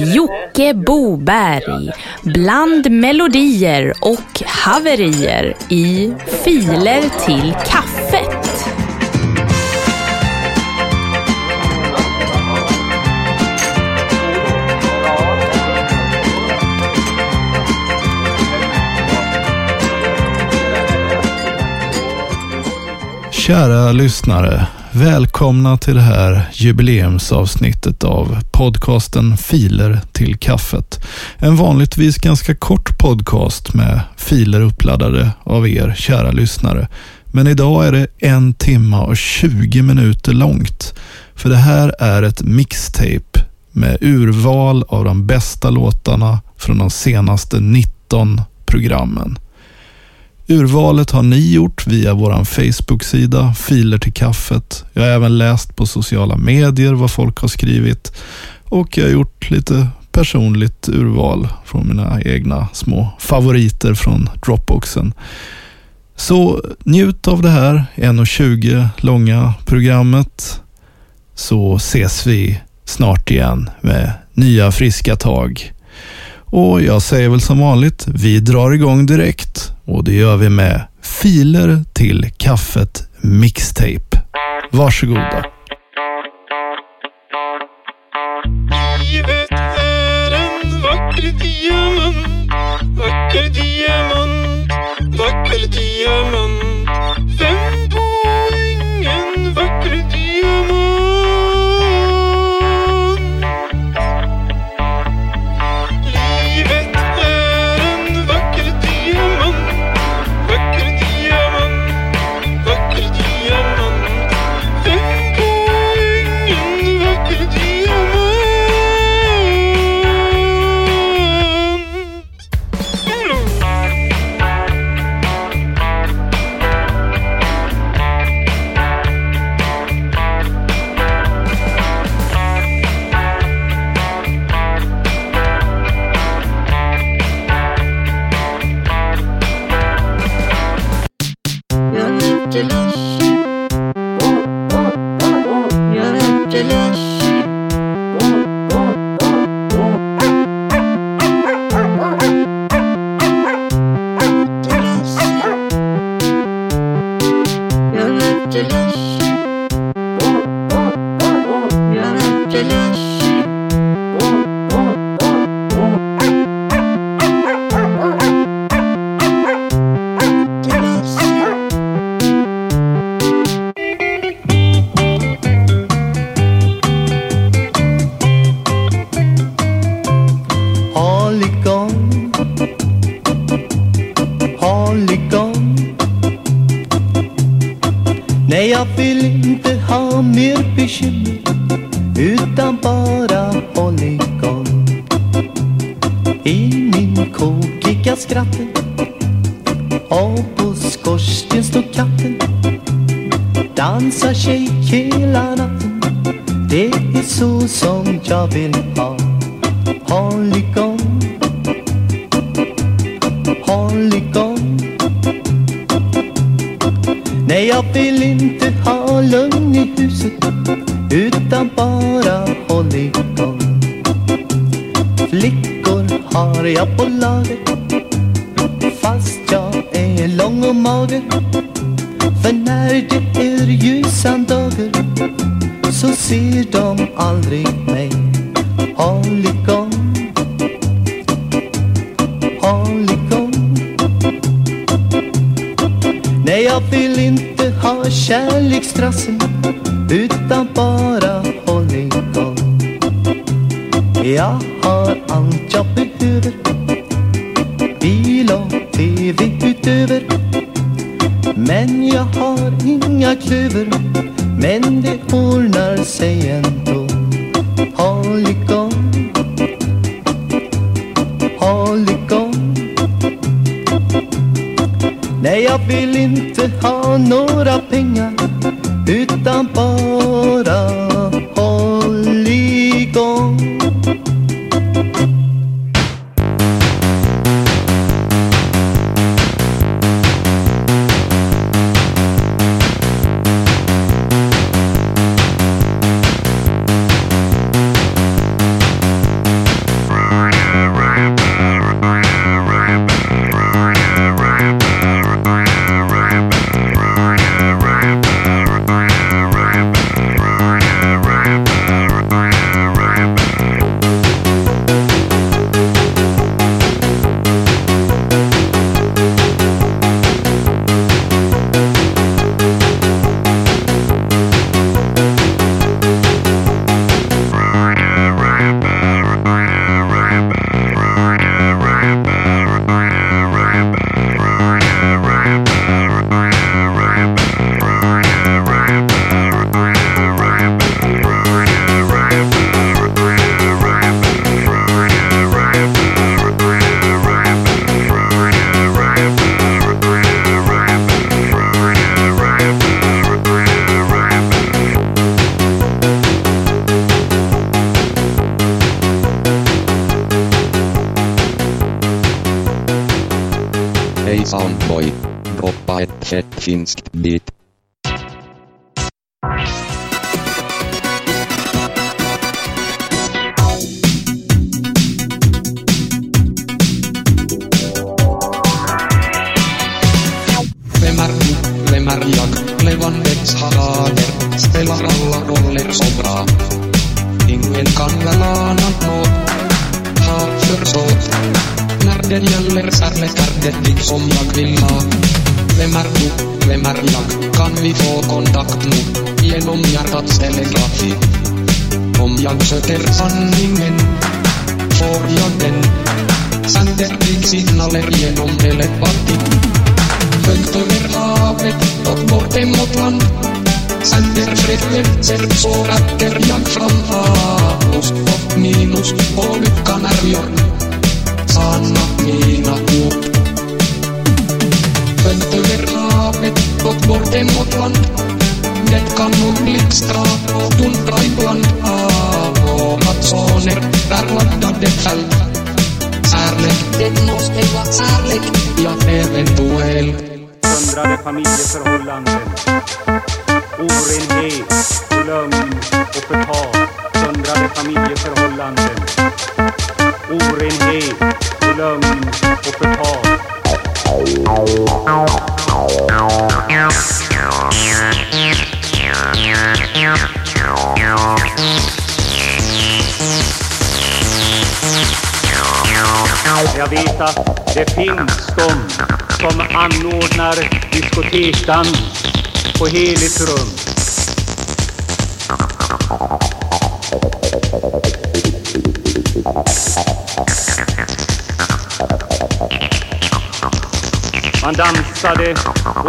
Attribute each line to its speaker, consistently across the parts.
Speaker 1: Jocke Boberg bland melodier och haverier i Filer till kaffet.
Speaker 2: Kära lyssnare, välkomna till det här jubileumsavsnittet av podcasten Filer till kaffet. En vanligtvis ganska kort podcast med filer uppladdade av er kära lyssnare. Men idag är det en timme och 20 minuter långt. För det här är ett mixtape med urval av de bästa låtarna från de senaste 19 programmen. Urvalet har ni gjort via vår Facebook-sida Filer till kaffet. Jag har även läst på sociala medier vad folk har skrivit och jag har gjort lite personligt urval från mina egna små favoriter från Dropboxen. Så njut av det här 1.20 långa programmet så ses vi snart igen med nya friska tag. Och jag säger väl som vanligt, vi drar igång direkt och det gör vi med Filer till kaffet mixtape. Varsågoda.
Speaker 3: Livet är en vacker diamant, vacker diamant, är
Speaker 4: ett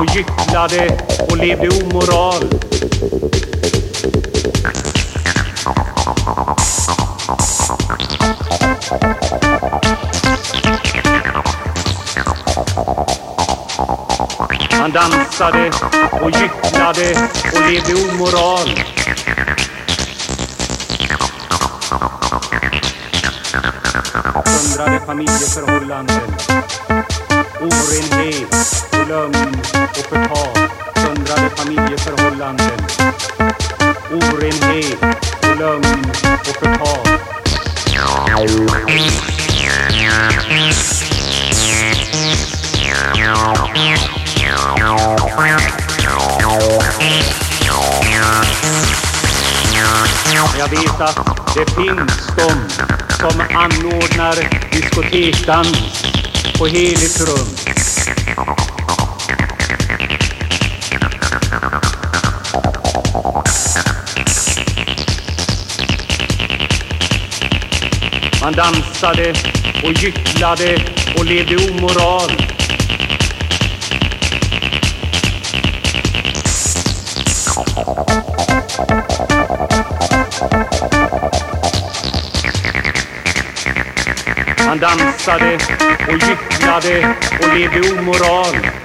Speaker 5: och
Speaker 6: gycklade och levde omoral. Man dansade och gycklade och levde omoral. Söndrade familjeförhållanden. Orenhet lögn och förtal. Söndrade familjeförhållanden. Orenhet och lögn och förtal. Jag vet att det finns de som anordnar diskotekdans på heligt rum. Man dansade och gycklade och levde omoral. Man dansade och gycklade och levde omoral.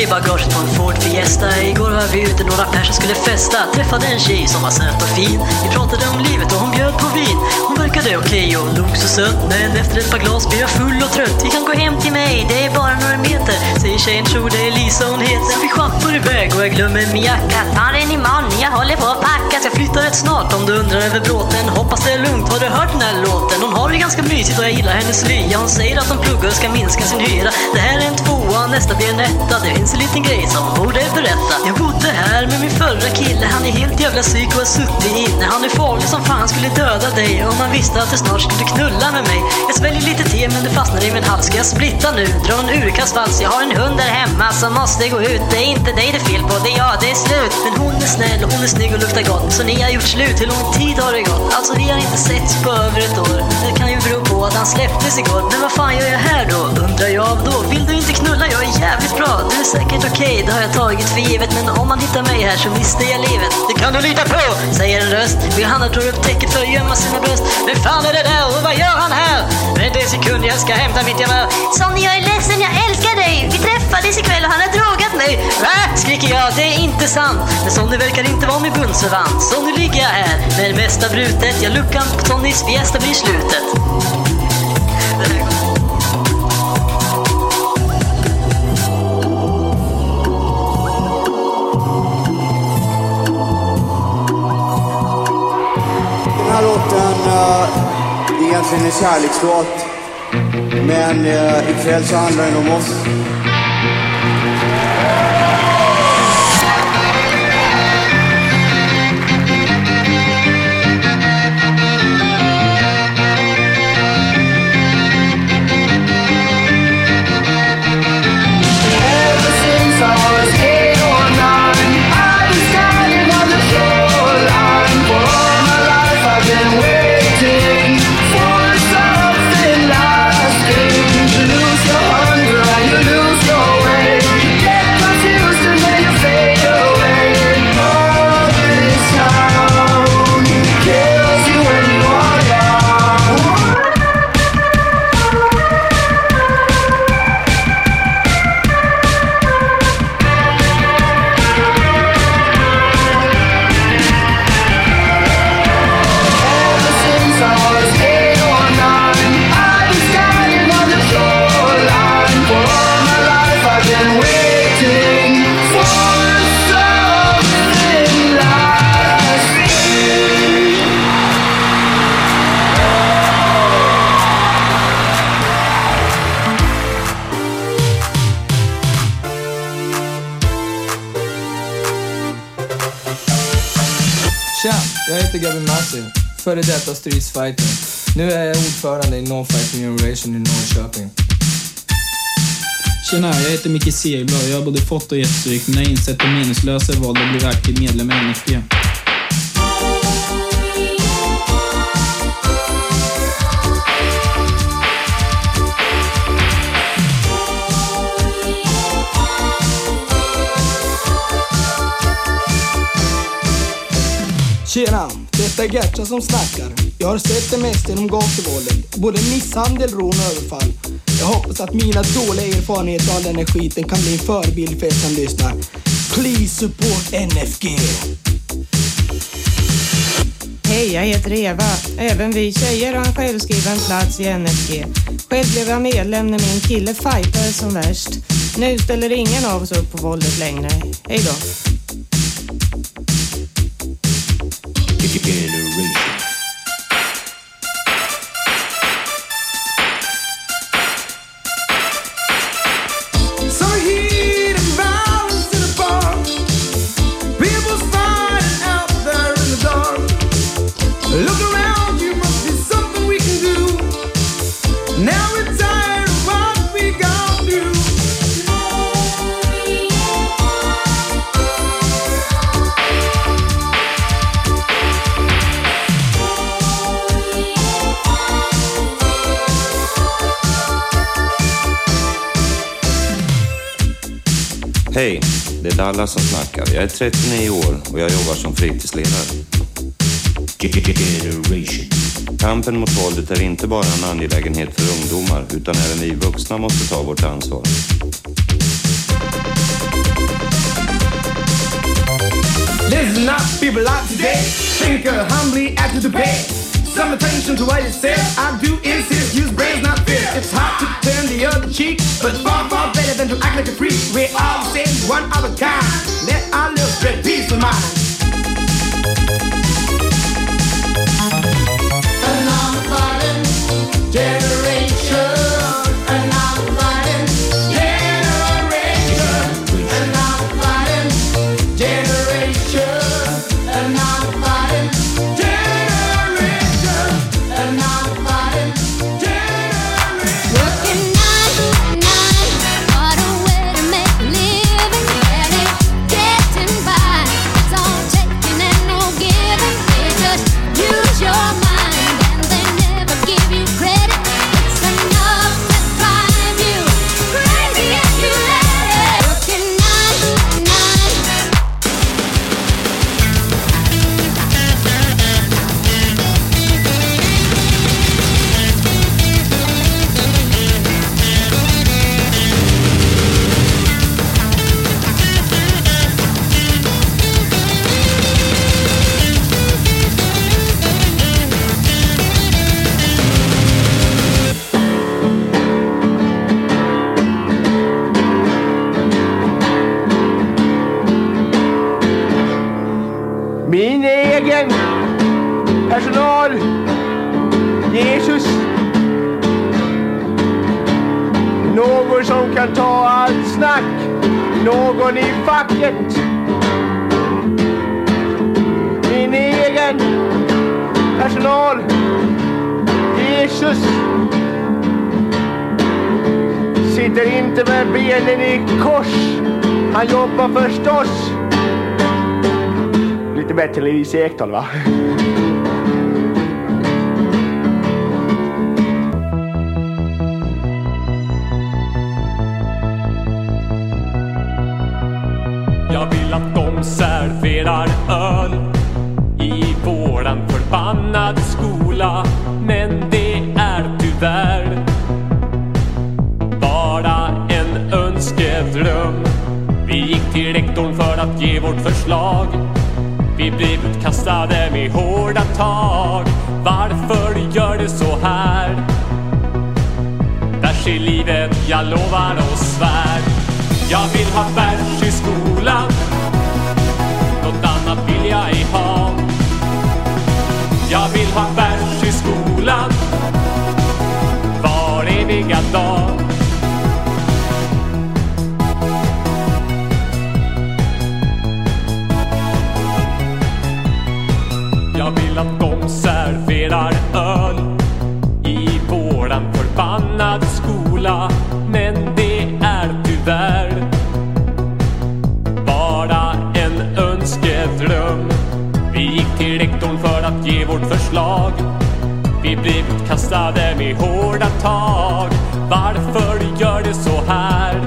Speaker 7: I bagaget på en Ford Fiesta Igår var vi ute, några perser skulle festa. Träffade en tjej som var söt och fin. Vi pratade om livet och hon bjöd på vin. Hon verkade okej och log så sött Men efter ett par glas blev jag full och trött. Vi kan gå hem till mig, det är bara några meter Säger tjejen, tror det är Lisa hon heter. Vi schappar iväg och jag glömmer min jacka. Tar den imorgon, jag håller på att packa. Så jag flyttar rätt snart om du undrar över bråten. Hoppas det är lugnt, har du hört den här låten? Hon har det ganska mysigt och jag gillar hennes lya. Hon säger att hon pluggar och ska minska sin hyra. Det här är en tvåa, nästa blir en etta. Det finns en liten grej som borde berätta. Jag bodde här med min förra kille. Han är helt jävla psyk och har suttit inne Han är farlig som fan, skulle döda dig. Om man visste att du snart skulle knulla med mig. Jag sväljer lite te men det fastnar i min hals. Ska jag splitta nu? Dra en urkastvals Jag har en hund där hemma som måste gå ut. Det är inte dig det är fel på, det är jag, det är slut. Men hon är snäll, hon är snygg och luktar gott. Så ni har gjort slut, hur lång tid har det gått? Alltså vi har inte setts på över ett år. Det kan ju bero han släpptes igår Men vad fan gör jag här då? Undrar jag då Vill du inte knulla? Jag är jävligt bra Du är säkert okej, det har jag tagit för givet. Men om man hittar mig här så mister jag livet. Det kan du lita på, säger en röst. Johanna drar upp täcket för att gömma sina bröst. Vem fan är det där och vad gör han här? Vänta en sekund, jag ska hämta mitt gevär. Sonny, jag är ledsen, jag älskar dig. Vi träffades ikväll och han har drogat mig. Va? skriker jag, det är inte sant. Men Sonny verkar inte vara min bundsförvant. Så nu ligger jag här med det mesta brutet. Jag luckan på Tonnys fiesta blir slutet.
Speaker 8: Är en kärlekslåt. Men eh, ikväll så handlar den om oss.
Speaker 9: Heter Gabby Massi, före detta stridsfighter. Nu är jag ordförande i No Fighting Generation i Norrköping.
Speaker 10: Tjena, jag heter Micke Segerblad och jag har både fått och gett stryk, men jag har insett det meningslösa i valet att bli aktiv medlem i NFG.
Speaker 11: Tjena, detta är Gertra som snackar. Jag har sett det mesta inom gatuvåldet. Både misshandel, rån och överfall. Jag hoppas att mina dåliga erfarenheter av den här skiten kan bli en förebild för er som lyssnar. Please support NFG.
Speaker 12: Hej, jag heter Eva. Även vi tjejer har en självskriven plats i NFG. Själv blev jag medlem när min kille fightade som värst. Nu ställer ingen av oss upp på våldet längre. Hej då.
Speaker 13: Generation. Det är som snackar. Jag är 39 år och jag jobbar som fritidsledare. Kampen mot våldet är inte bara en angelägenhet för ungdomar utan även vi vuxna måste ta vårt ansvar.
Speaker 14: Listen up, people out today. Think uh, humbly after the debate. Some attention to what it says. I do insist, use brains, not fear. It's hard to turn the other cheek, but far, far better than to act like a freak. We're all say one of a kind. Let our little spread peace of mind. Another fighting generation.
Speaker 6: Någon som kan ta allt snack. Någon i facket. Min egen personal. Jesus. Sitter inte med benen i kors. Han jobbar förstås. Lite bättre än Lise Ekdahl va?
Speaker 15: Serverar öl i våran förbannade skola. Men det är tyvärr bara en önskedröm. Vi gick till rektorn för att ge vårt förslag. Vi blev utkastade med hårda tag. Varför gör du så här? Bärs i livet, jag lovar och svär. Jag vill ha bärs i skolan. Jag vill ha bärs i skolan. Var eviga dag. Jag vill att de serverar öl i våran förbannade skola. Vårt förslag. Vi blev utkastade med hårda tag. Varför gör du så här?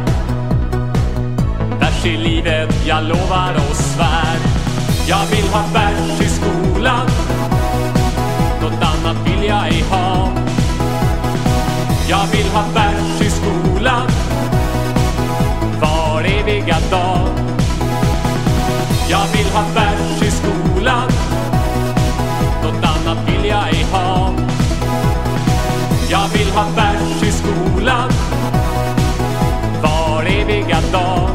Speaker 15: Bärs i livet, jag lovar och svär. Jag vill ha bärs i skolan. Något annat vill jag ej ha. Jag vill ha bärs i skolan. Var eviga dag. Jag vill ha bärs mig jag ha. Jag vill ha bärs i skolan. Var eviga dag.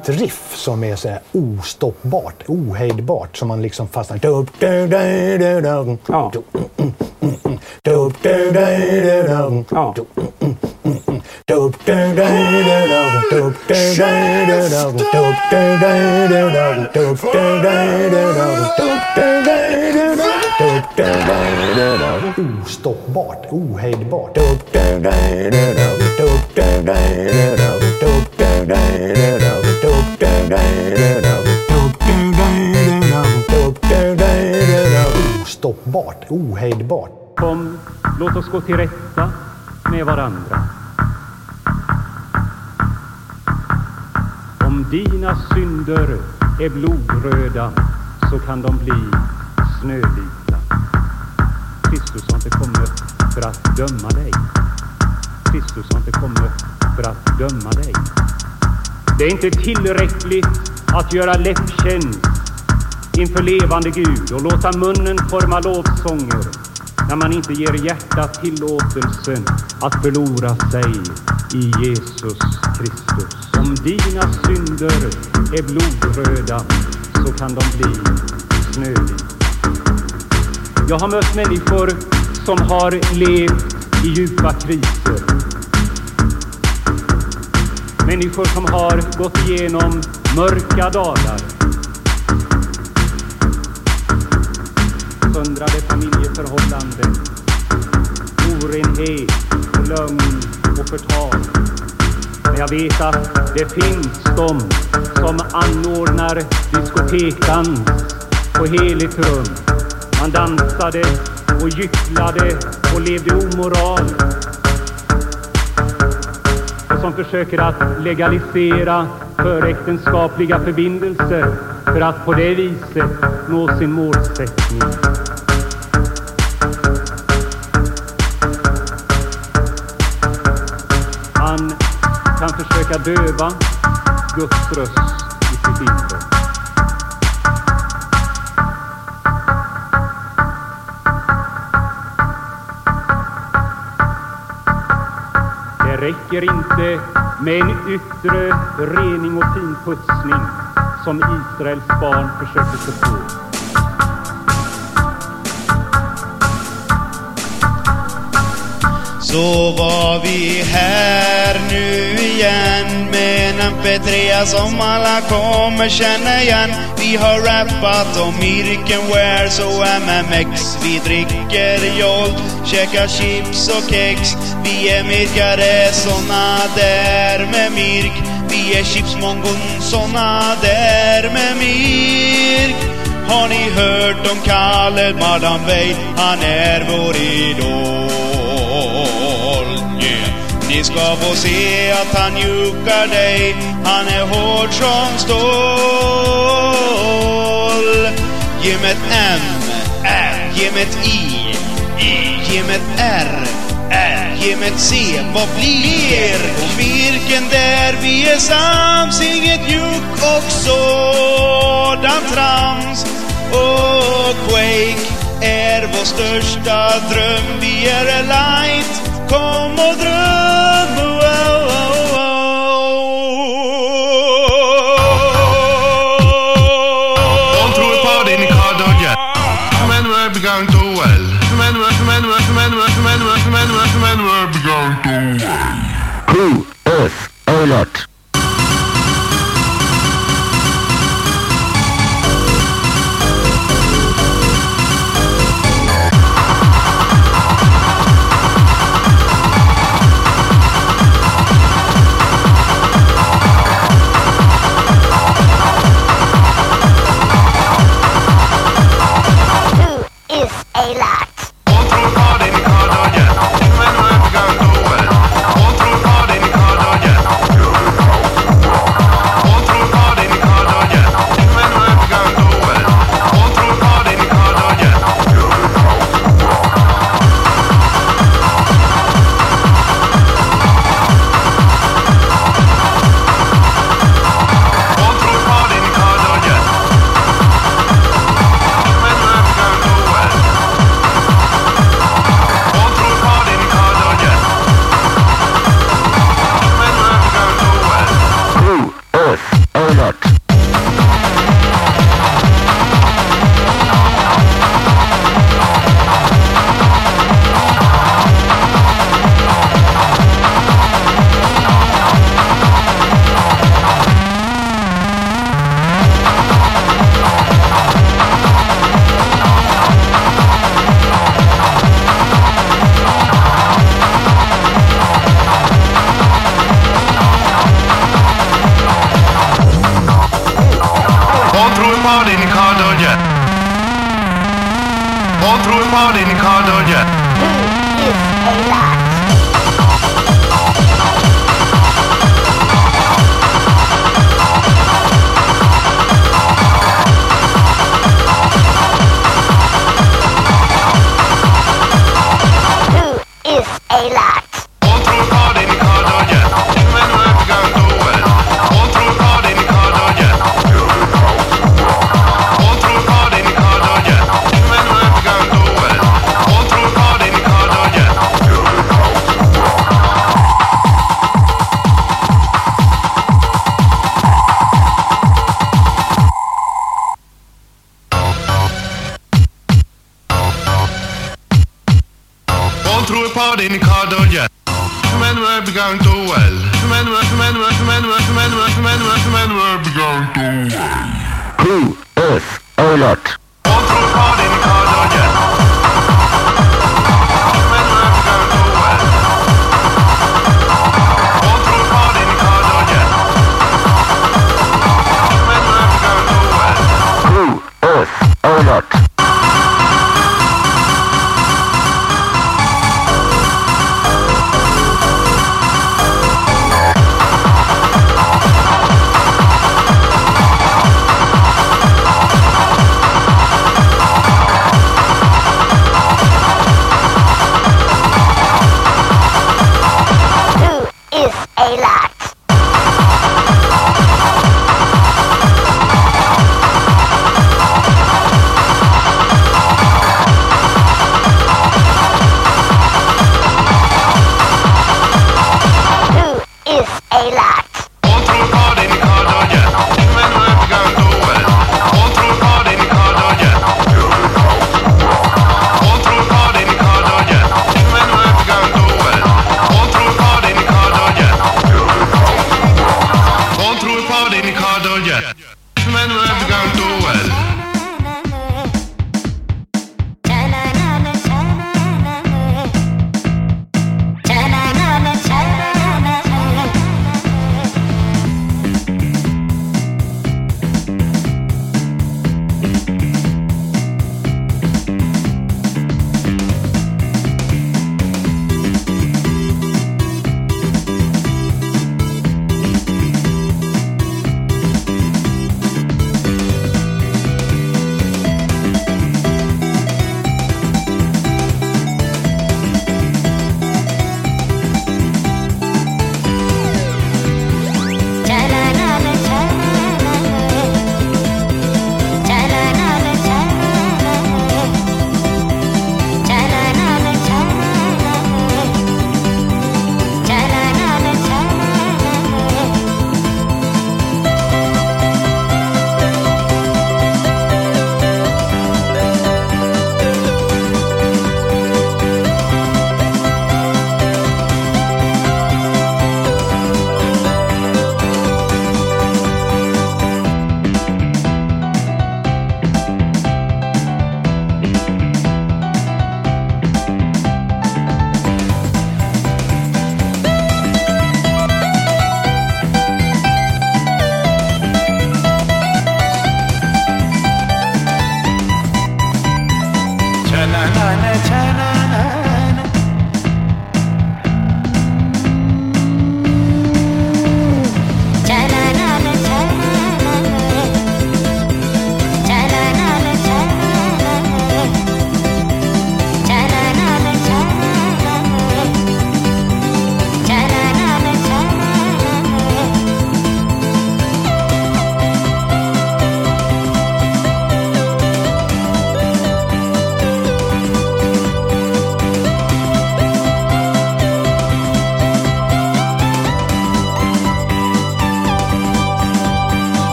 Speaker 16: Ett riff som är så här ostoppbart, ohejdbart, som man liksom fastnar... Mm, mm, mm. Mm, mm, mm. Du, du. Ostoppbart, ohejdbart. Dup, du, du, du, du. Dup, du, du, du, du. Ostoppbart, ohejdbart.
Speaker 6: Kom, låt oss gå till rätta med varandra. Om dina synder är blodröda så kan de bli snövita. Kristus har inte kommit för att döma dig. Kristus har inte kommit för att döma dig. Det är inte tillräckligt att göra läpptjänst inför levande Gud och låta munnen forma lovsånger när man inte ger hjärtat tillåtelsen att förlora sig i Jesus Kristus. Om dina synder är blodröda så kan de bli snövita. Jag har mött människor som har levt i djupa kriser. Människor som har gått igenom mörka dagar. Söndrade familjeförhållanden. är lögn och förtal. Men jag vet att det finns de som anordnar diskotekdans på heligt rum. Man dansade och gycklade och levde omoral. Och som försöker att legalisera föräktenskapliga förbindelser för att på det viset nå sin målsättning. Man kan försöka döva Guds röst räcker inte med en yttre rening och finputsning som Israels barn försöker sig på.
Speaker 17: Så var vi här nu igen med en MP3 som alla kommer känna igen. Vi har rappat om Mirkenwear så MMX. Vi dricker Jolt, käkar chips och kex. Vi är mirkare såna där med Mirk. Vi är chipsmongon såna där med Mirk. Har ni hört om Kalle Madame Wei? Han är vår idol. Yeah. Ni ska få se att han mjukar dig. Han är hård som stål. Ge mig ett M, R. Ge mig ett I, I. Ge mig ett R. Ge mig ett C, vad blir? På virken där vi är sams, inget juck och sådant trams. Och Quake är vår största dröm. Vi är light, kom och dröm.
Speaker 18: pilot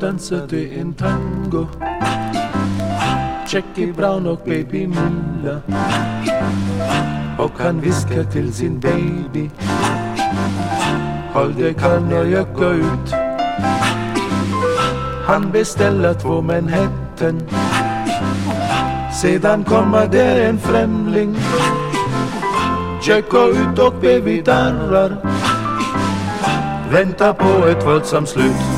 Speaker 18: Dansade en tango. Jackie Brown och Baby Milla Och han viskar till sin baby. Håll det kan jag gå ut. Han beställer två Manhattan. Sedan kommer där en främling. Jack går ut och baby darrar Väntar på ett våldsamt slut.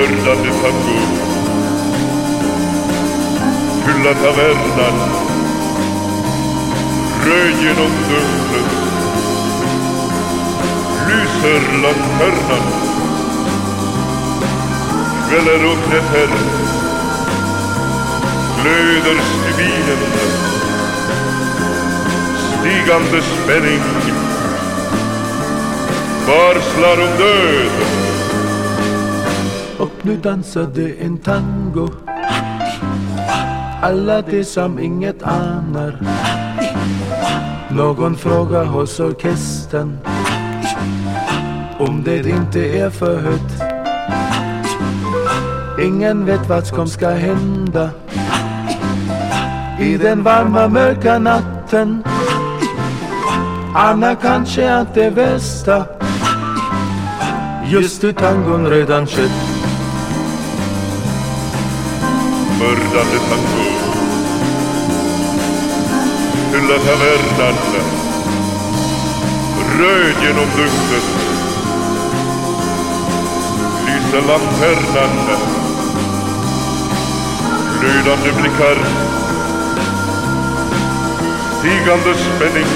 Speaker 19: Mördande tango Fylla tavernan. Röd genom dunklet Lyser lanternan. Kvällar det här. Glöder stubinen Stigande spänning. Varslar om död.
Speaker 18: Och nu dansade en tango. Alla de som inget anar. Någon frågar hos orkestern Om det inte är för högt Ingen vet vad som ska hända I den varma mörka natten. Anna kanske att det bästa Just i tangon redan skett
Speaker 19: Mördande tango Fylla tavernan Röd genom dygnet Lyser lanternan Glödande blickar. Stigande spänning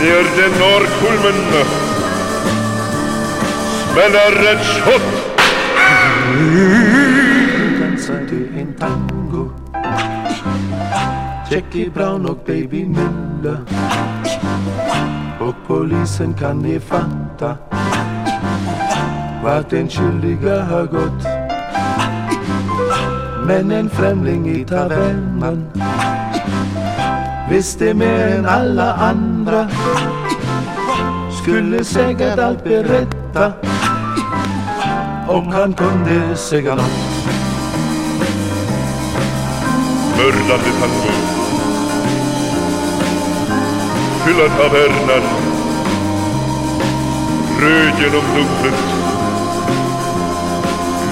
Speaker 19: Ner den norrkulmen. kulmen Smäller ett skott
Speaker 18: tango. Jackie Brown och Baby Milla Och polisen kan ni fatta Vart den skyldiga har gått. Men en främling i tavernan Visste mer än alla andra Skulle säkert allt berätta Om han kunde säga något.
Speaker 19: Mördande tango Fylla tavernan Röd genom dunklet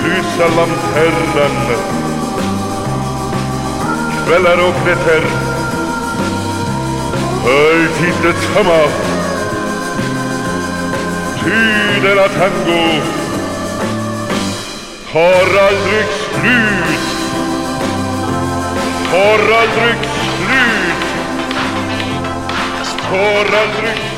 Speaker 19: Lysa lanternan Kvällar och nätter Alltid detsamma Ty denna tango Har aldrig slut Har aldrig slut
Speaker 20: Har
Speaker 21: aldrig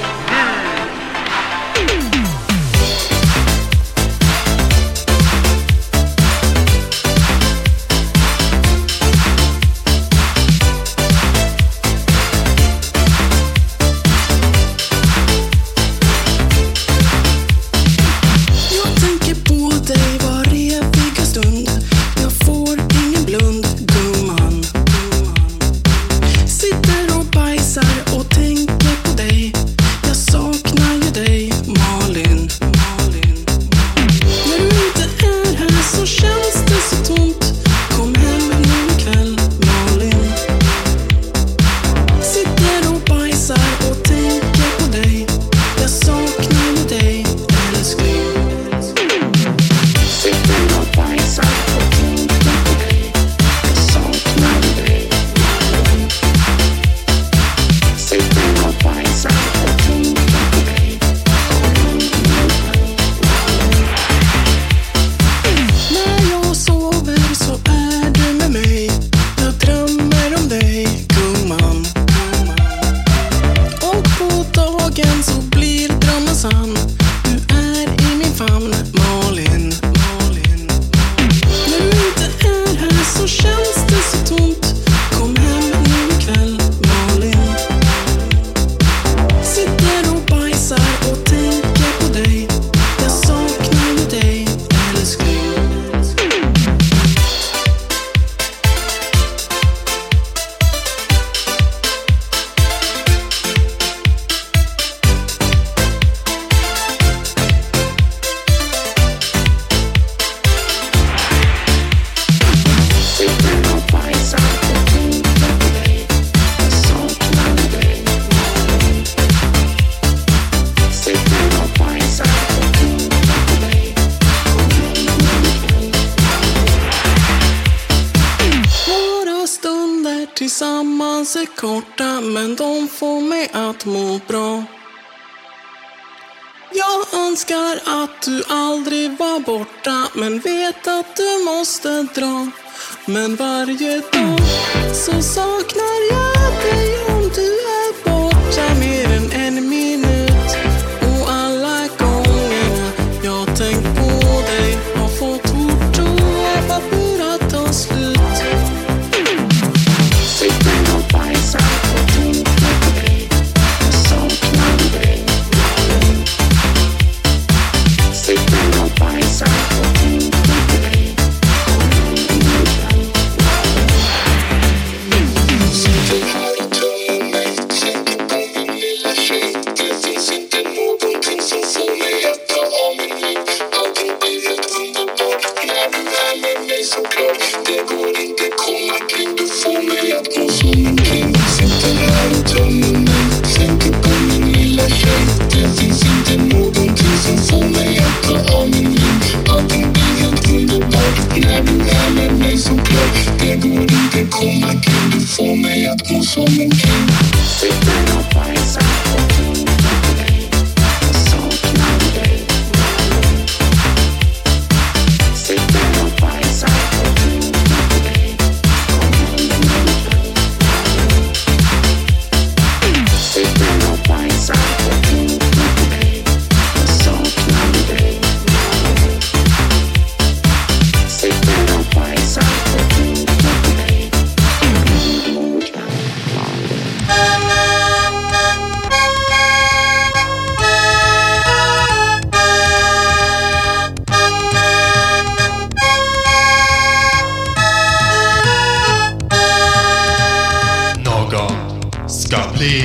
Speaker 21: bli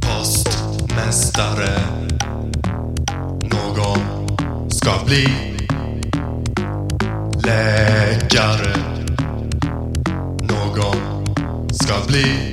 Speaker 21: postmästare. Någon ska bli läkare. Någon ska bli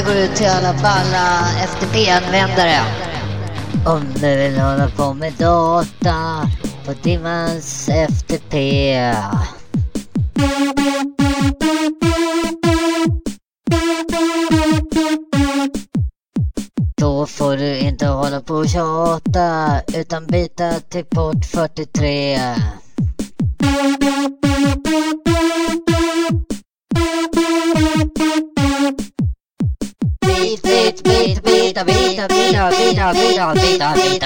Speaker 22: här går ut till alla balla FTP-användare. Om du vill hålla på med data på Dimmans FTP. Då får du inte hålla på och tjata utan byta till port 43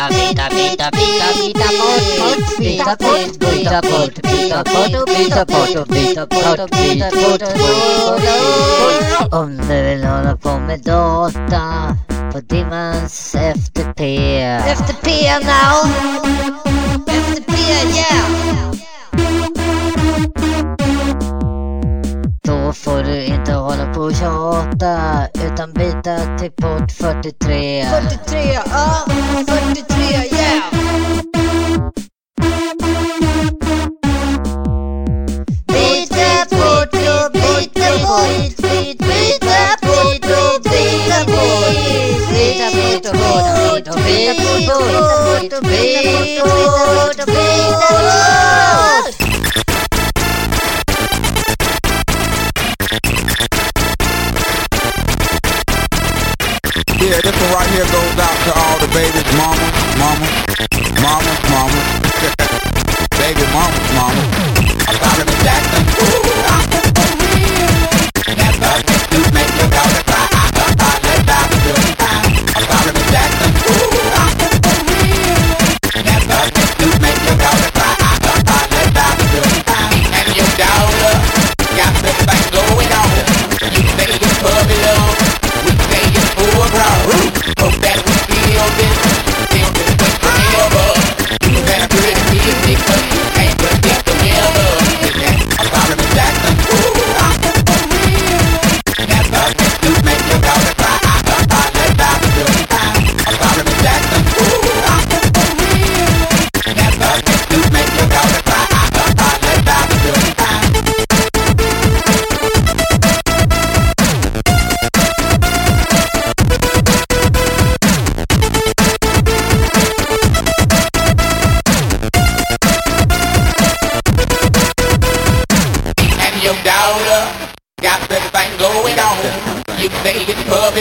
Speaker 22: bita, bita, bort, bort, bita, bort, bita, bort, bita, bort, bita, bort, bita, bort, bita, bort, bort, Om du vill hålla på med data på Dimmans FTP. FTP now! FTP yeah! Får du inte hålla på och tjata utan byta till port 43. 43, ja, 43, yeah! Byta port och byta port, byt, byta port och byta port. Byta port och port och byta port Byta port och byta port och byta port.
Speaker 23: Here goes out to all the babies, mama, mama, mama, mama,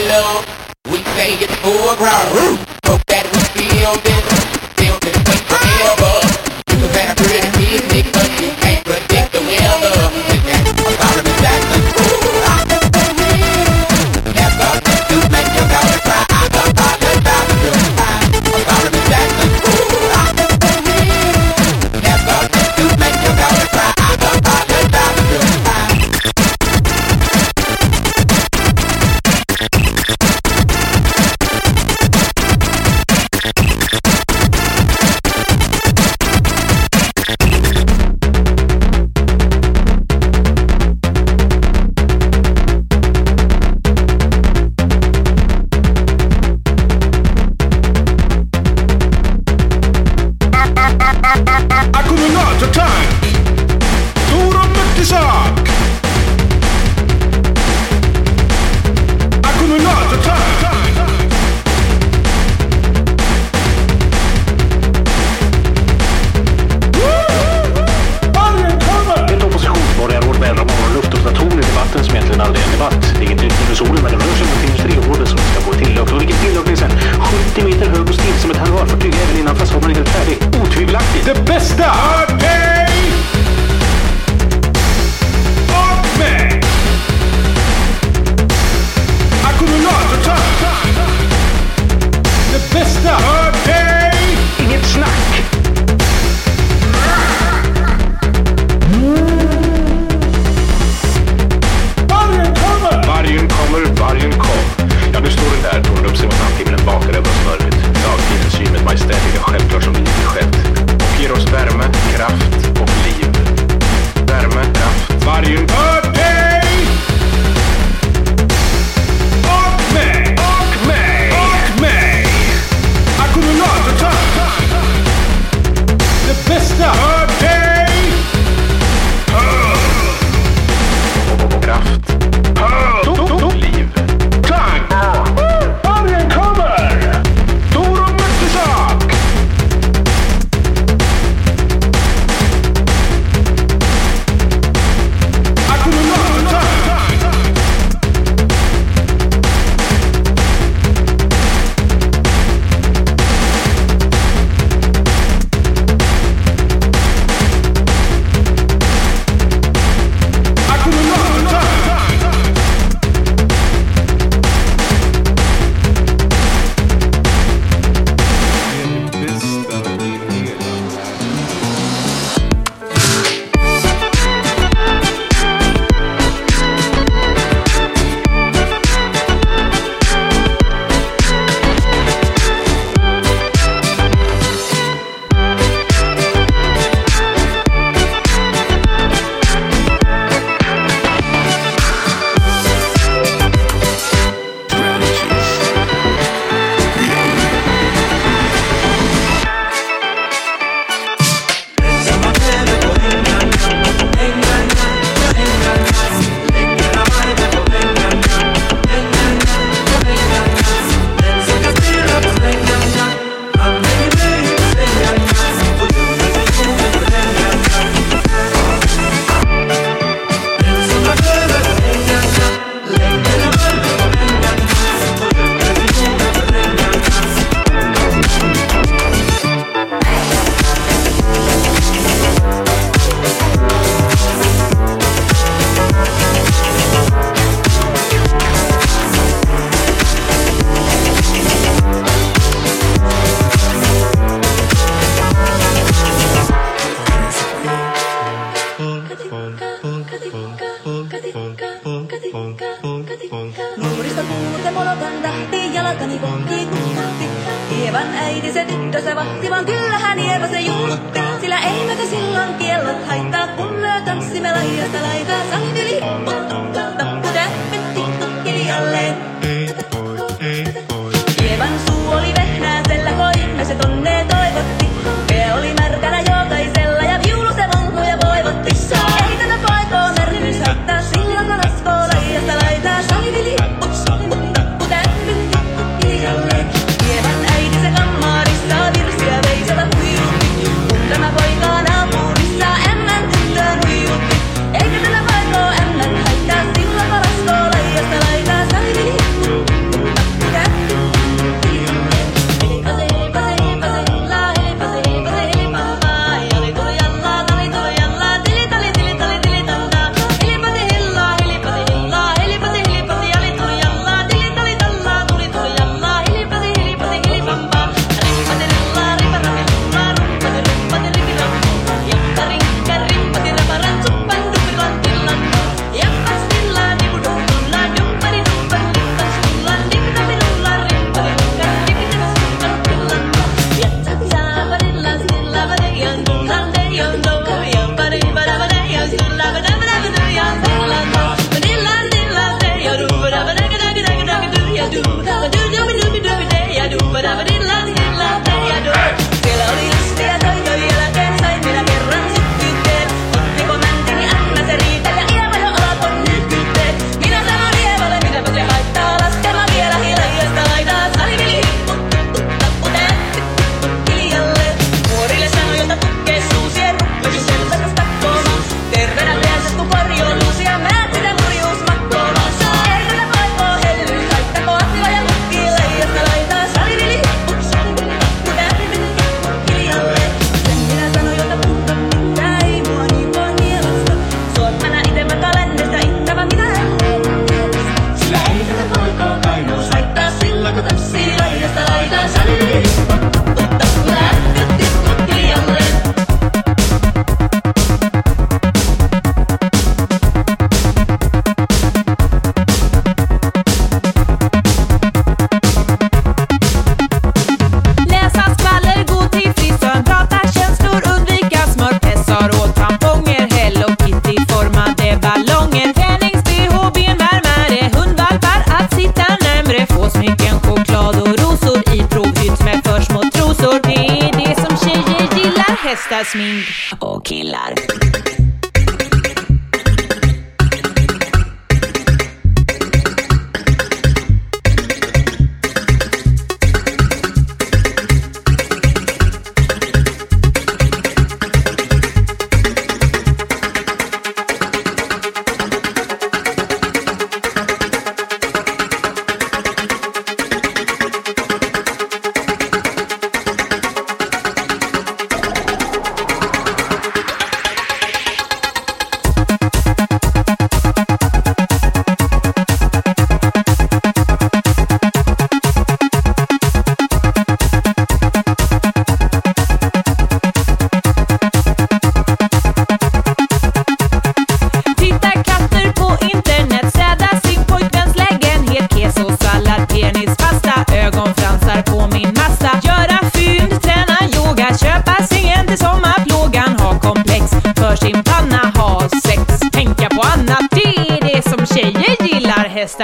Speaker 23: We pay it for a
Speaker 24: ground.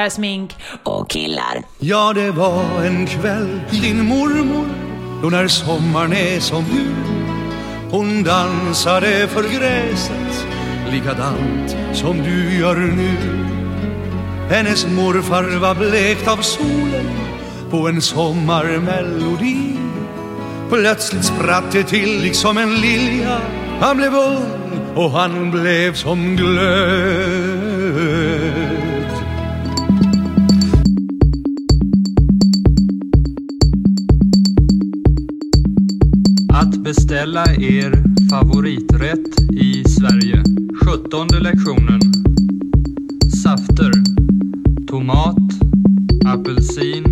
Speaker 24: tvättar smink och killar.
Speaker 25: Ja, det var en kväll, din mormor, då när sommaren är som nu. Hon dansade för gräset, likadant som du gör nu. Hennes morfar var blekt av solen på en sommarmelodi. Plötsligt spratt det till liksom en lilja. Han blev ung och han blev som glöd.
Speaker 26: Beställa er favoriträtt i Sverige. 17 lektionen. Safter. Tomat, apelsin,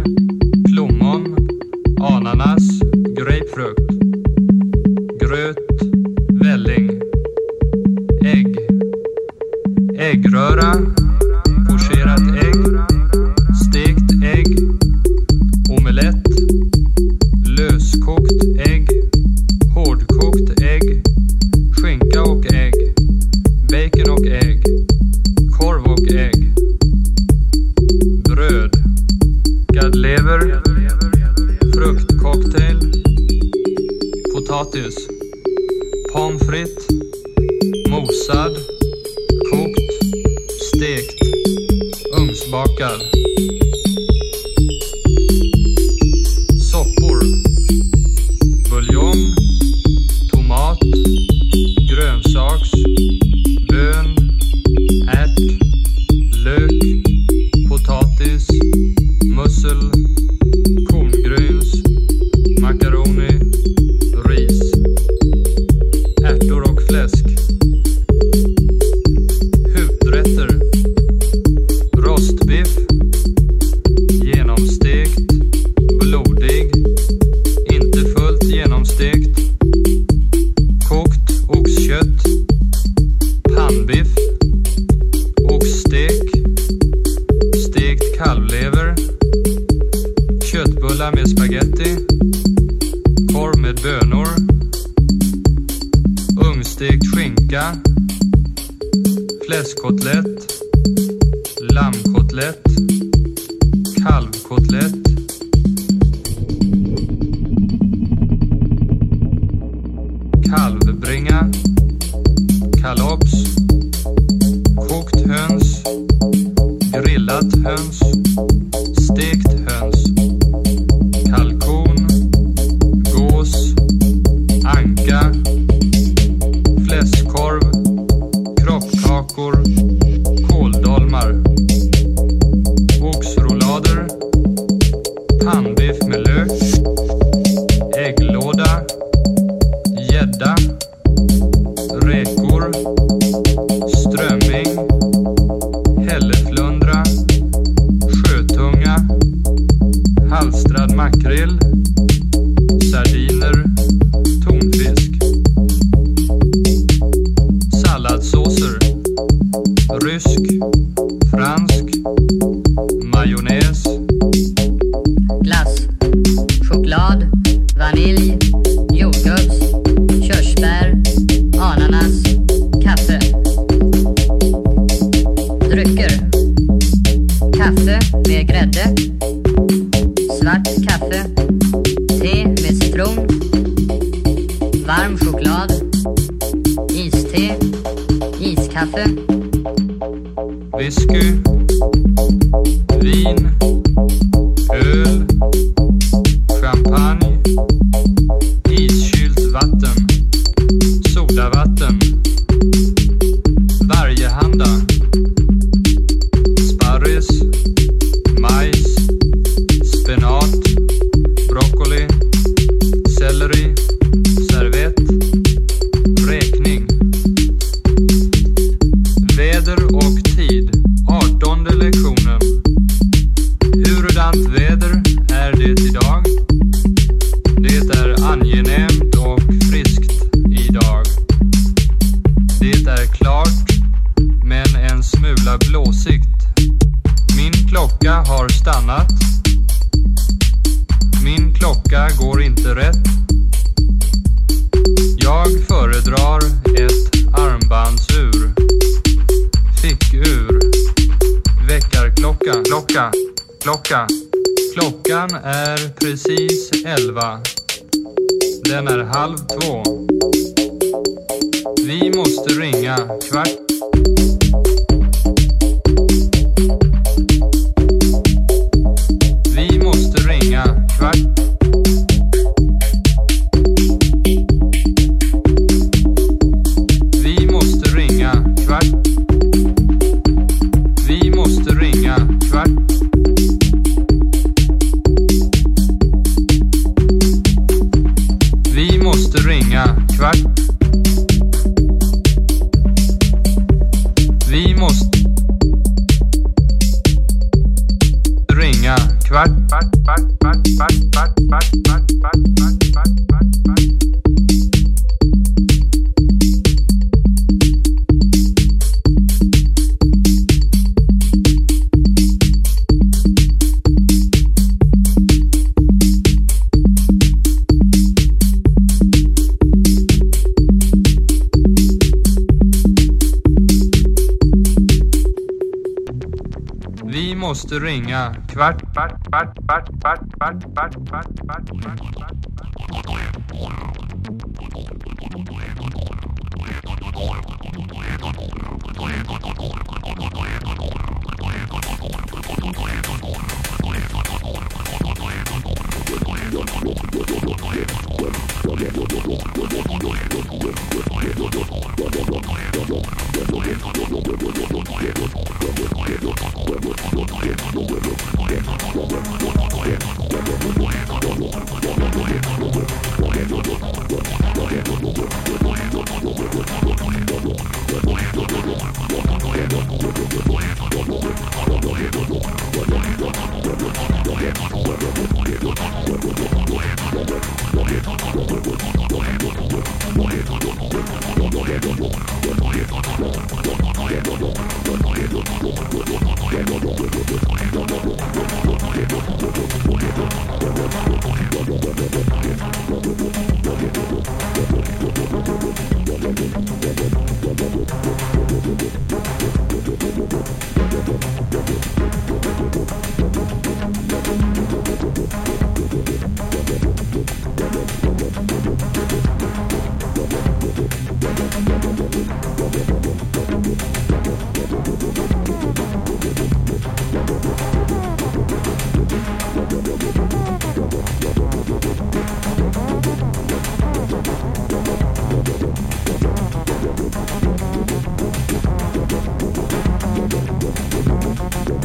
Speaker 26: plommon, ananas, grapefrukt.
Speaker 27: left.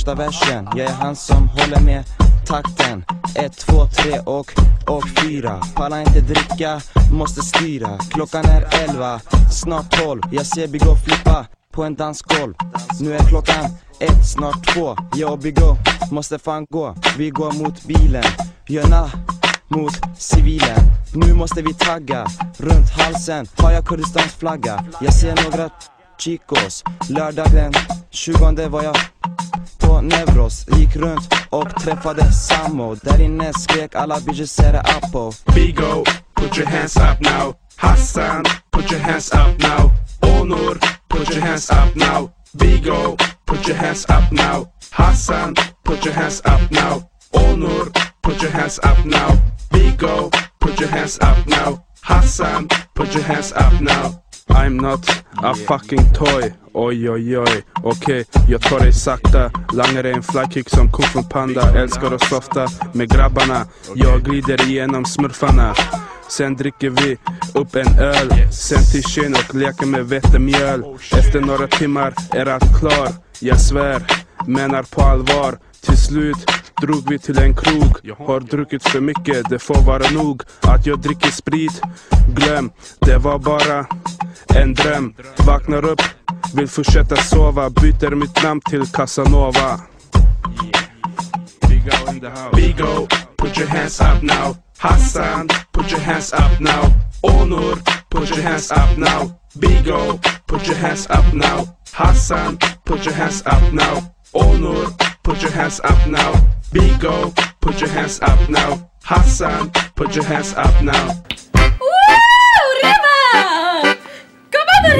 Speaker 27: första versen. Jag är han som håller med takten. Ett, två, tre och, och fyra. Pallar inte dricka, måste styra. Klockan är elva, snart tolv. Jag ser Big O flippa på en dansgolv. Nu är klockan ett, snart två. Jag och Big O måste fan gå. Vi går mot bilen. Gärna mot civilen. Nu måste vi tagga Runt halsen. Har jag Kurdistans flagga? Jag ser några chicos Lördag den 20 var jag på Nevros Gick runt och träffade Samo Där inne skrek alla bitches är det Apo
Speaker 28: Big put your hands up now. Hassan, put your hands up now. Onur, put your hands up now. Big O, put your hands up now. Hassan, put your hands up now. Onur, put your hands up now. Big O, put your hands up now. Hassan, put your hands up now. I'm not a fucking toy, oj oj oj. Okej, jag tar dig sakta. Langar dig en flykick som kung från panda. Älskar att softa med grabbarna. Jag glider igenom smurfarna. Sen dricker vi upp en öl. Sen till kyn och leker med vetemjöl. Efter några timmar är allt klar. Jag svär, menar på allvar. Till slut drog vi till en krog. Har druckit för mycket, det får vara nog. Att jag dricker sprit, glöm. Det var bara en dröm. Vaknar upp, vill fortsätta sova. Byter mitt namn till Casanova. Big O in the house. Big O, put your hands up now. Hassan, put your hands up now. Onur, put your hands up now. Big O, put your hands up now. Hassan, put your hands up now. Onur, put your hands up now Big O, put your hands up now Hassan, put your hands up now
Speaker 24: Woo! Rema! Kom över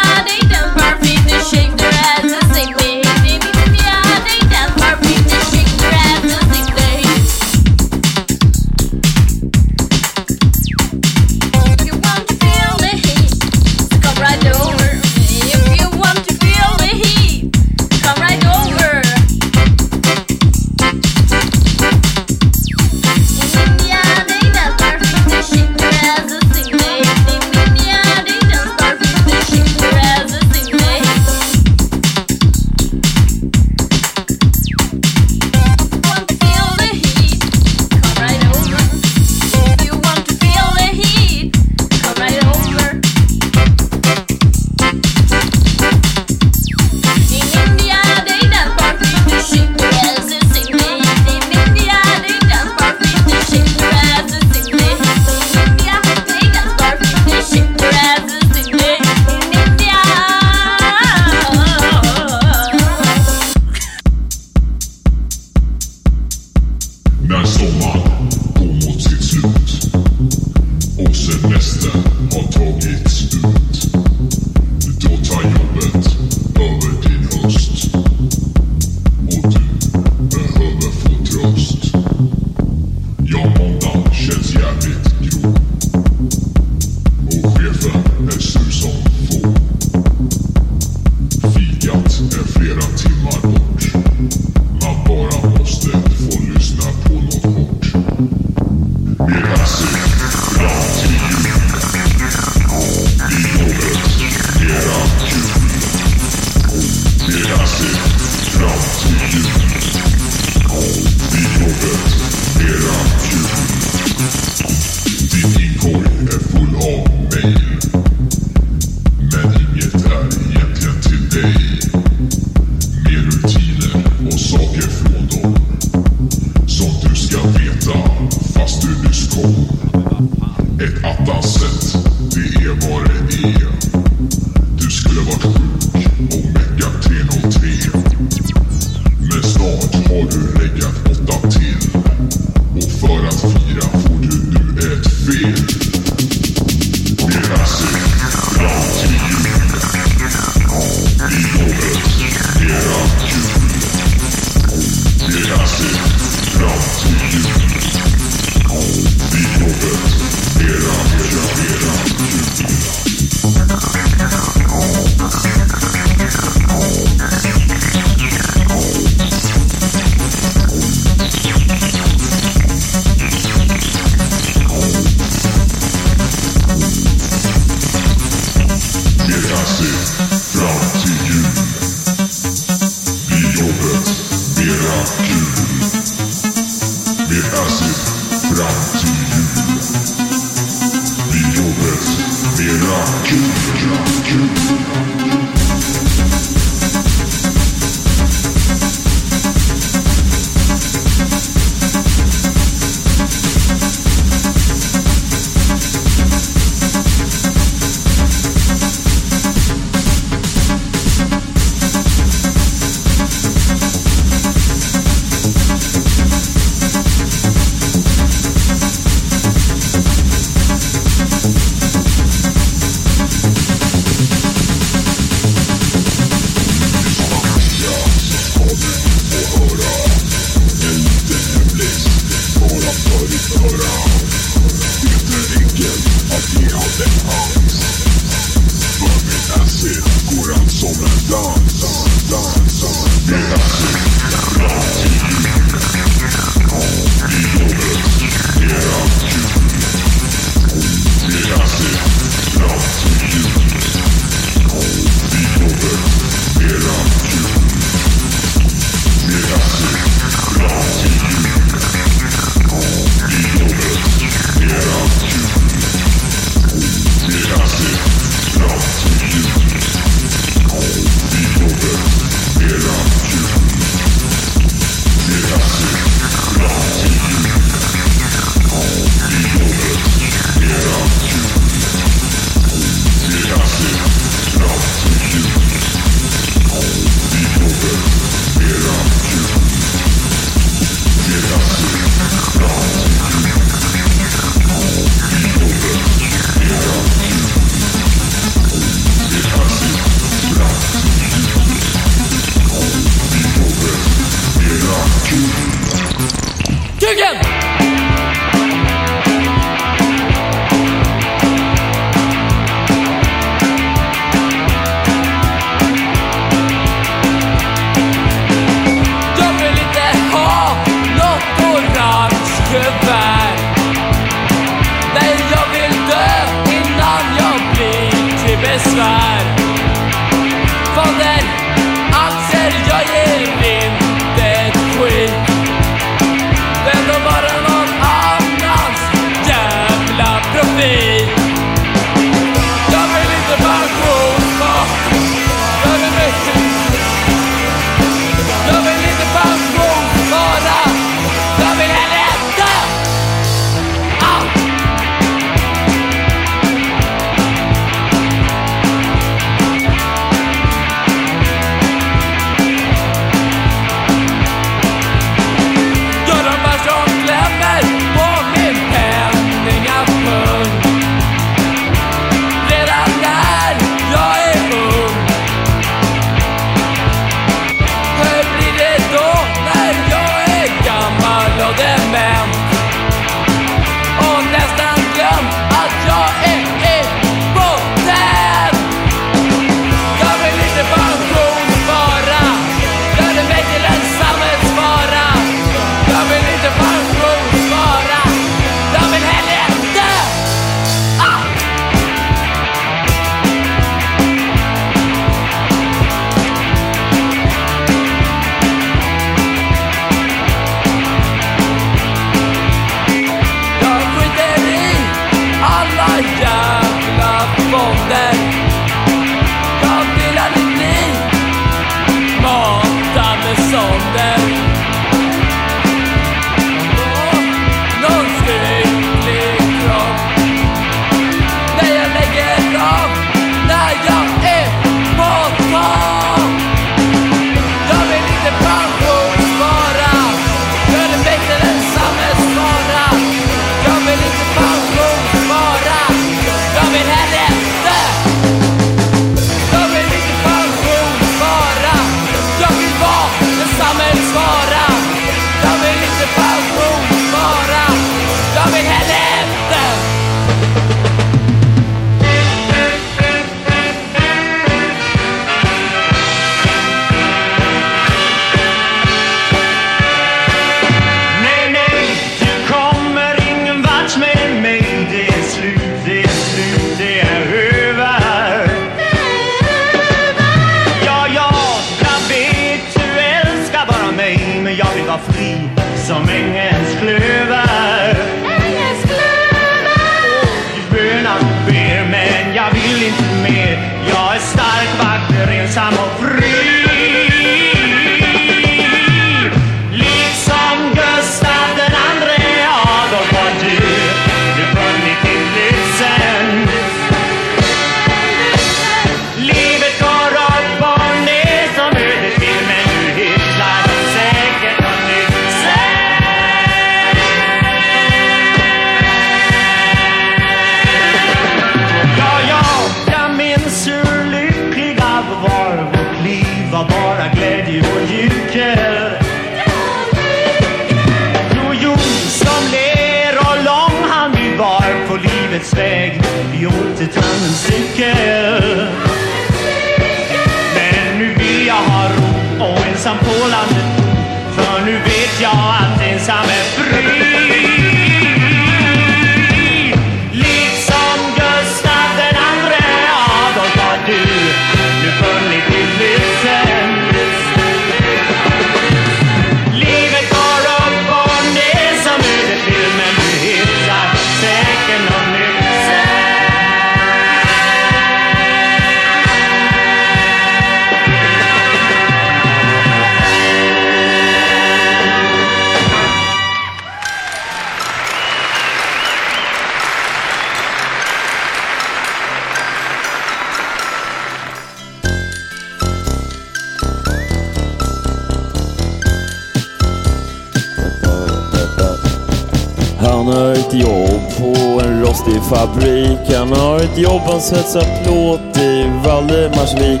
Speaker 29: jobb, han svetsar plåt i Valdemarsvik.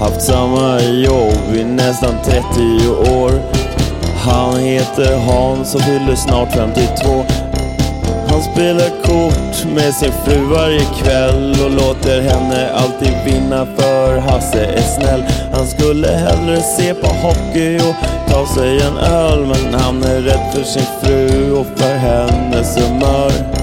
Speaker 29: Haft samma jobb i nästan 30 år. Han heter Hans och fyller snart 52. Han spelar kort med sin fru varje kväll och låter henne alltid vinna för Hasse är snäll. Han skulle hellre se på hockey och ta sig en öl men han är rädd för sin fru och för hennes humör.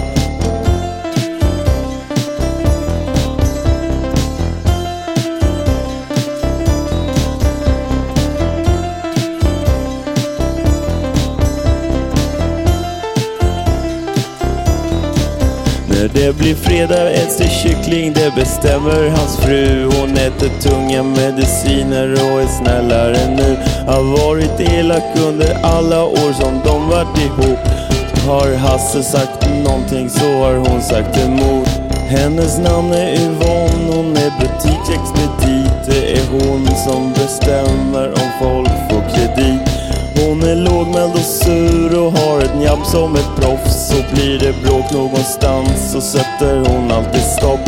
Speaker 29: Blir fredag äts det kyckling, det bestämmer hans fru. Hon äter tunga mediciner och är snällare nu. Har varit elak under alla år som de varit ihop. Har Hasse sagt någonting så har hon sagt emot. Hennes namn är Yvonne, hon är butiksexpedit. Det är hon som bestämmer om folk. Hon är lågmäld och sur och har ett njabb som ett proffs. Så blir det bråk någonstans så sätter hon alltid stopp.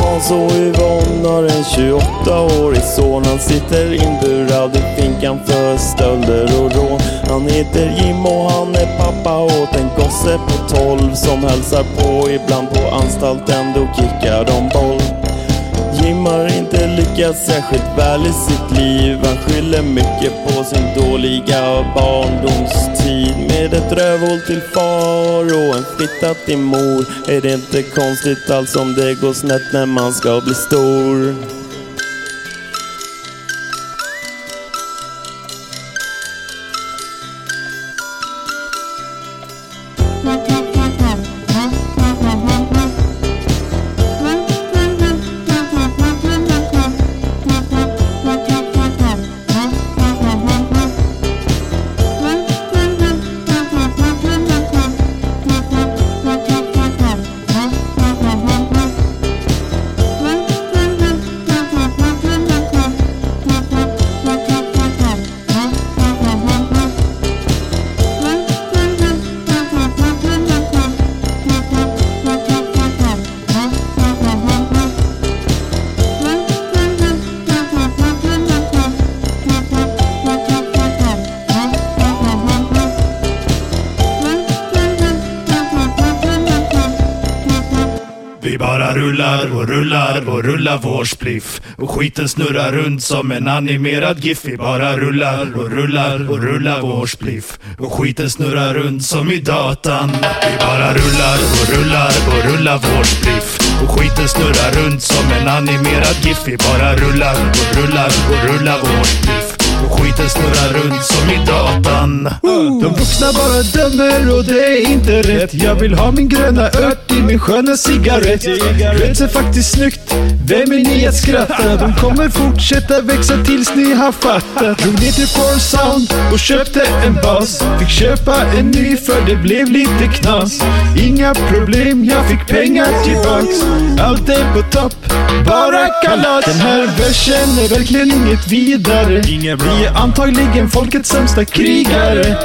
Speaker 29: Hans och Yvonne har en 28-årig son. Han sitter inburad i veckan för stölder och rån. Han heter Jim och han är pappa åt en gosse på 12 som hälsar på ibland på anstalten. Då kickar de boll. Jim har inte lyckats särskilt väl i sitt liv. Han skyller mycket på sin dåliga barndomstid. Med ett rövhål till far och en fitta till mor är det inte konstigt alls om det går snett när man ska bli stor.
Speaker 30: Och skiten snurrar runt som en animerad GIF. Vi bara rullar och rullar och rullar vår spliff. Och skiten snurrar runt som i datan. Vi bara rullar och rullar och rullar vår spliff. Och skiten snurrar runt som en animerad GIF. Vi bara rullar och rullar och rullar vår spliff. Skiten snurrar runt som i datan.
Speaker 18: De vuxna bara dömer och det är inte rätt. Jag vill ha min gröna ört i min sköna cigarett. Rött är faktiskt snyggt, vem är ni att skratta? De kommer fortsätta växa tills ni har fattat. Drog ner till Four Sound och köpte en bas. Fick köpa en ny för det blev lite knas. Inga problem, jag fick pengar tillbaks Allt är på topp, bara kalas Den här versen är verkligen inget vidare. Vi är antagligen folkets sämsta krigare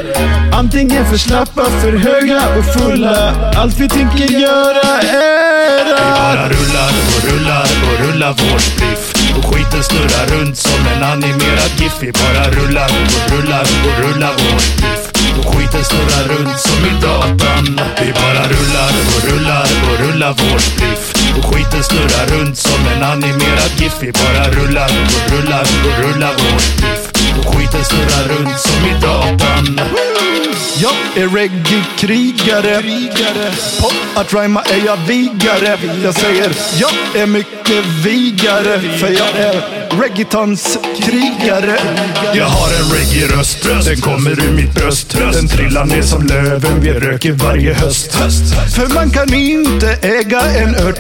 Speaker 18: Antingen för slappa, för höga och fulla Allt vi tänker göra är att...
Speaker 30: Vi bara rullar och rullar och rullar vår spliff. Och skiten snurrar runt som en animerad GIF. Vi bara rullar och rullar och rullar vår spliff. Och skiten snurrar runt som i datan. Vi bara rullar och rullar och rullar vår spliff. Och skiten snurrar runt som en animerad GIF. Vi bara rullar och rullar och rullar vår spliff. Och skiten snurrar runt som i datan.
Speaker 18: Jag är reggae-krigare. På att rhyma är jag vigare. Jag säger jag är mycket vigare För jag är reggaetons krigare
Speaker 30: Jag har en reggae-röst, den kommer ur mitt bröst. Den trillar ner som löven vi röker varje höst.
Speaker 18: För man kan inte äga en ört.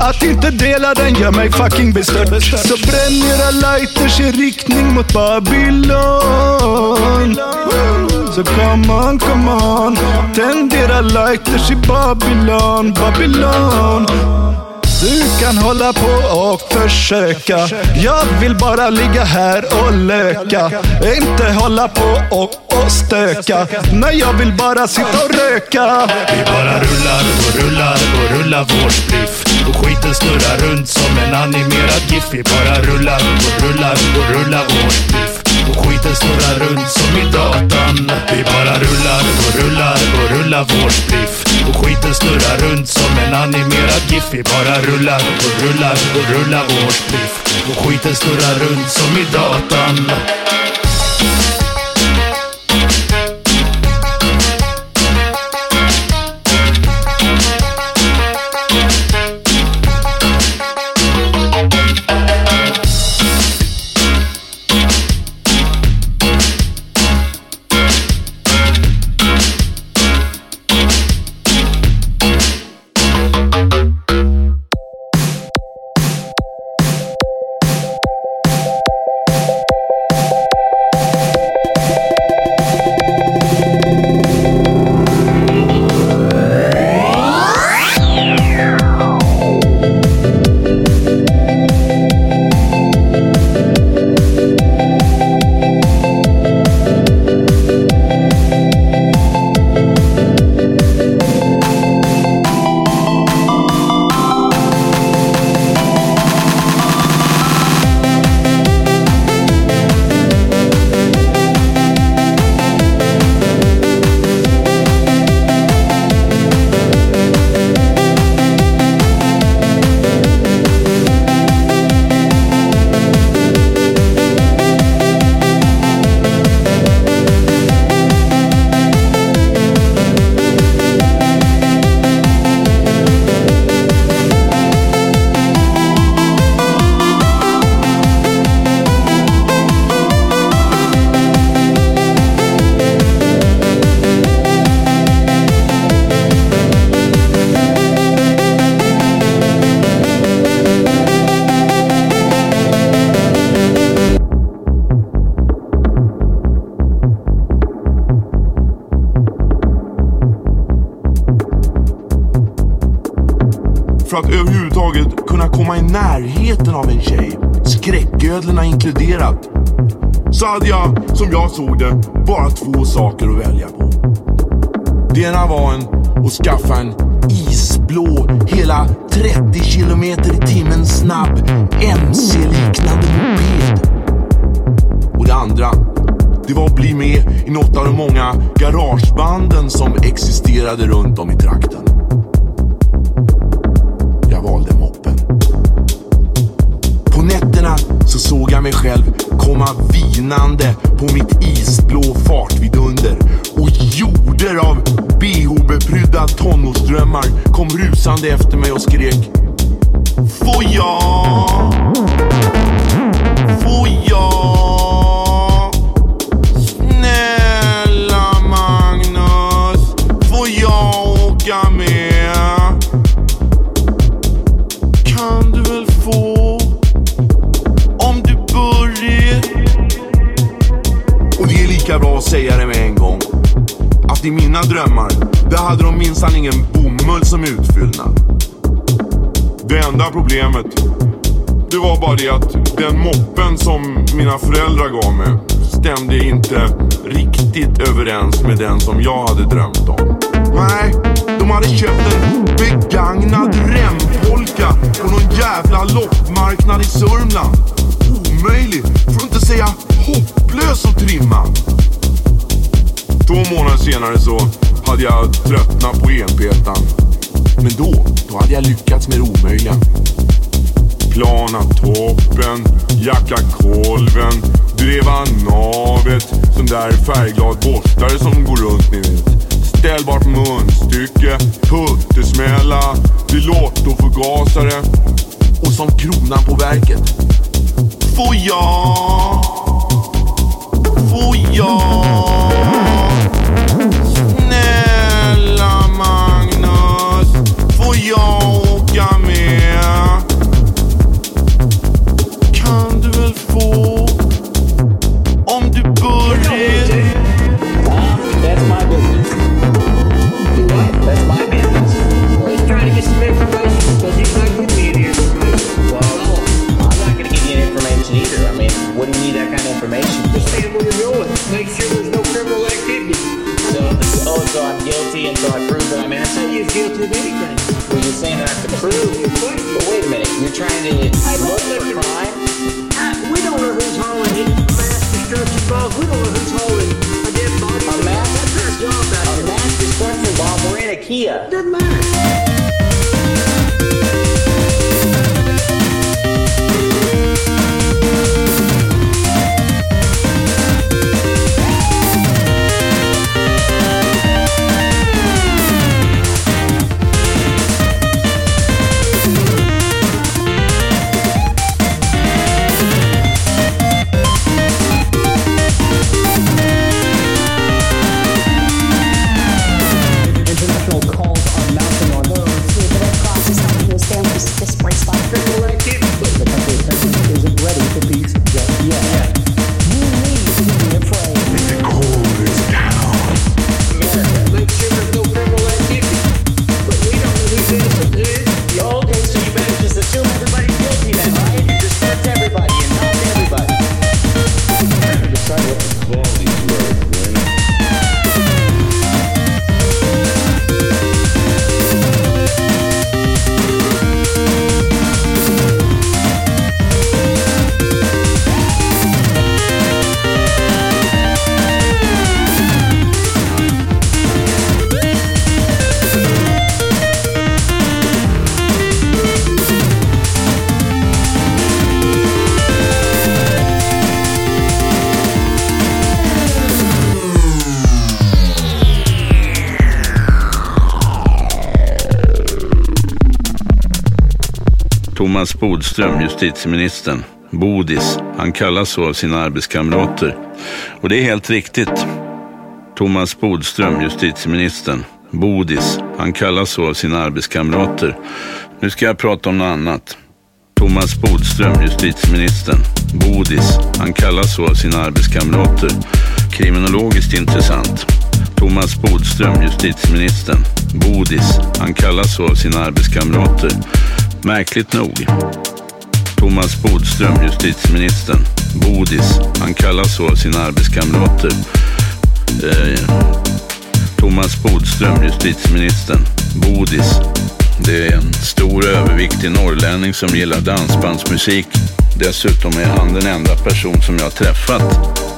Speaker 18: Att inte dela den gör mig fucking bestört. Så bränn era lighters i riktning mot Babylon. Så come on, come on Tändera lighters i Babylon, Babylon du kan hålla på och försöka Jag vill bara ligga här och löka Inte hålla på och, och stöka Nej, jag vill bara sitta och röka
Speaker 30: Vi bara rullar och rullar och rullar vår spliff. Och skiten snurrar runt som en animerad GIF. Vi bara rullar och rullar och rullar vår spliff. Och skiten snurrar runt som i datan. Vi bara rullar och rullar och rullar vår spliff. Och skiten snurrar runt som en animerad GIF. Vi bara rullar och rullar och rullar vår spliff. Och skiten snurrar runt som i datan.
Speaker 28: Skräcködlorna inkluderat, så hade jag, som jag såg det, bara två saker att välja på. Det ena var en att skaffa en isblå, hela 30 kilometer i timmen snabb, MC-liknande moped. Och det andra, det var att bli med i något av de många garagebanden som existerade runt om i trakten. själv komma vinande på mitt isblå fartvidunder. Och jorder av bh-beprydda tonårsdrömmar kom rusande efter mig och skrek Det problemet, det var bara det att den moppen som mina föräldrar gav mig stämde inte riktigt överens med den som jag hade drömt om. Nej, de hade köpt en begagnad rempolka på någon jävla loppmarknad i Sörmland. Omöjlig, för att inte säga hopplös att trimma. Två månader senare så hade jag tröttnat på enpetan. Men då, då hade jag lyckats med det omöjliga. Plana toppen, jacka kolven, dreva navet, sån där färgglad borstare som går runt ni vet. Ställbart munstycke, puttesmälla, pilottoförgasare och som kronan på verket. Får jag? Får jag?
Speaker 31: Guilty until I prove that I'm innocent? You're guilty of anything. Well, you're saying I have to prove. But wait a minute. You're trying to look for crime? we don't know who's hauling it. Mass destruction bombs. We don't know who's hauling a dead body. A mass, That's our job out here. Mass destruction bomb. We're in a Kia. Doesn't matter.
Speaker 32: Thomas Bodström, justitieministern. Bodis. Han kallas så av sina arbetskamrater. Och det är helt riktigt. Thomas Bodström, justitieministern. Bodis. Han kallas så av sina arbetskamrater. Nu ska jag prata om något annat. Thomas Bodström, justitieministern. Bodis. Han kallas så av sina arbetskamrater. Kriminologiskt intressant. Thomas Bodström, justitieministern. Bodis. Han kallas så av sina arbetskamrater. Märkligt nog. Thomas Bodström, justitieministern. Bodis. Han kallas så av sina arbetskamrater. Eh, Thomas Bodström, justitieministern. Bodis. Det är en stor överviktig norrlänning som gillar dansbandsmusik. Dessutom är han den enda person som jag har träffat.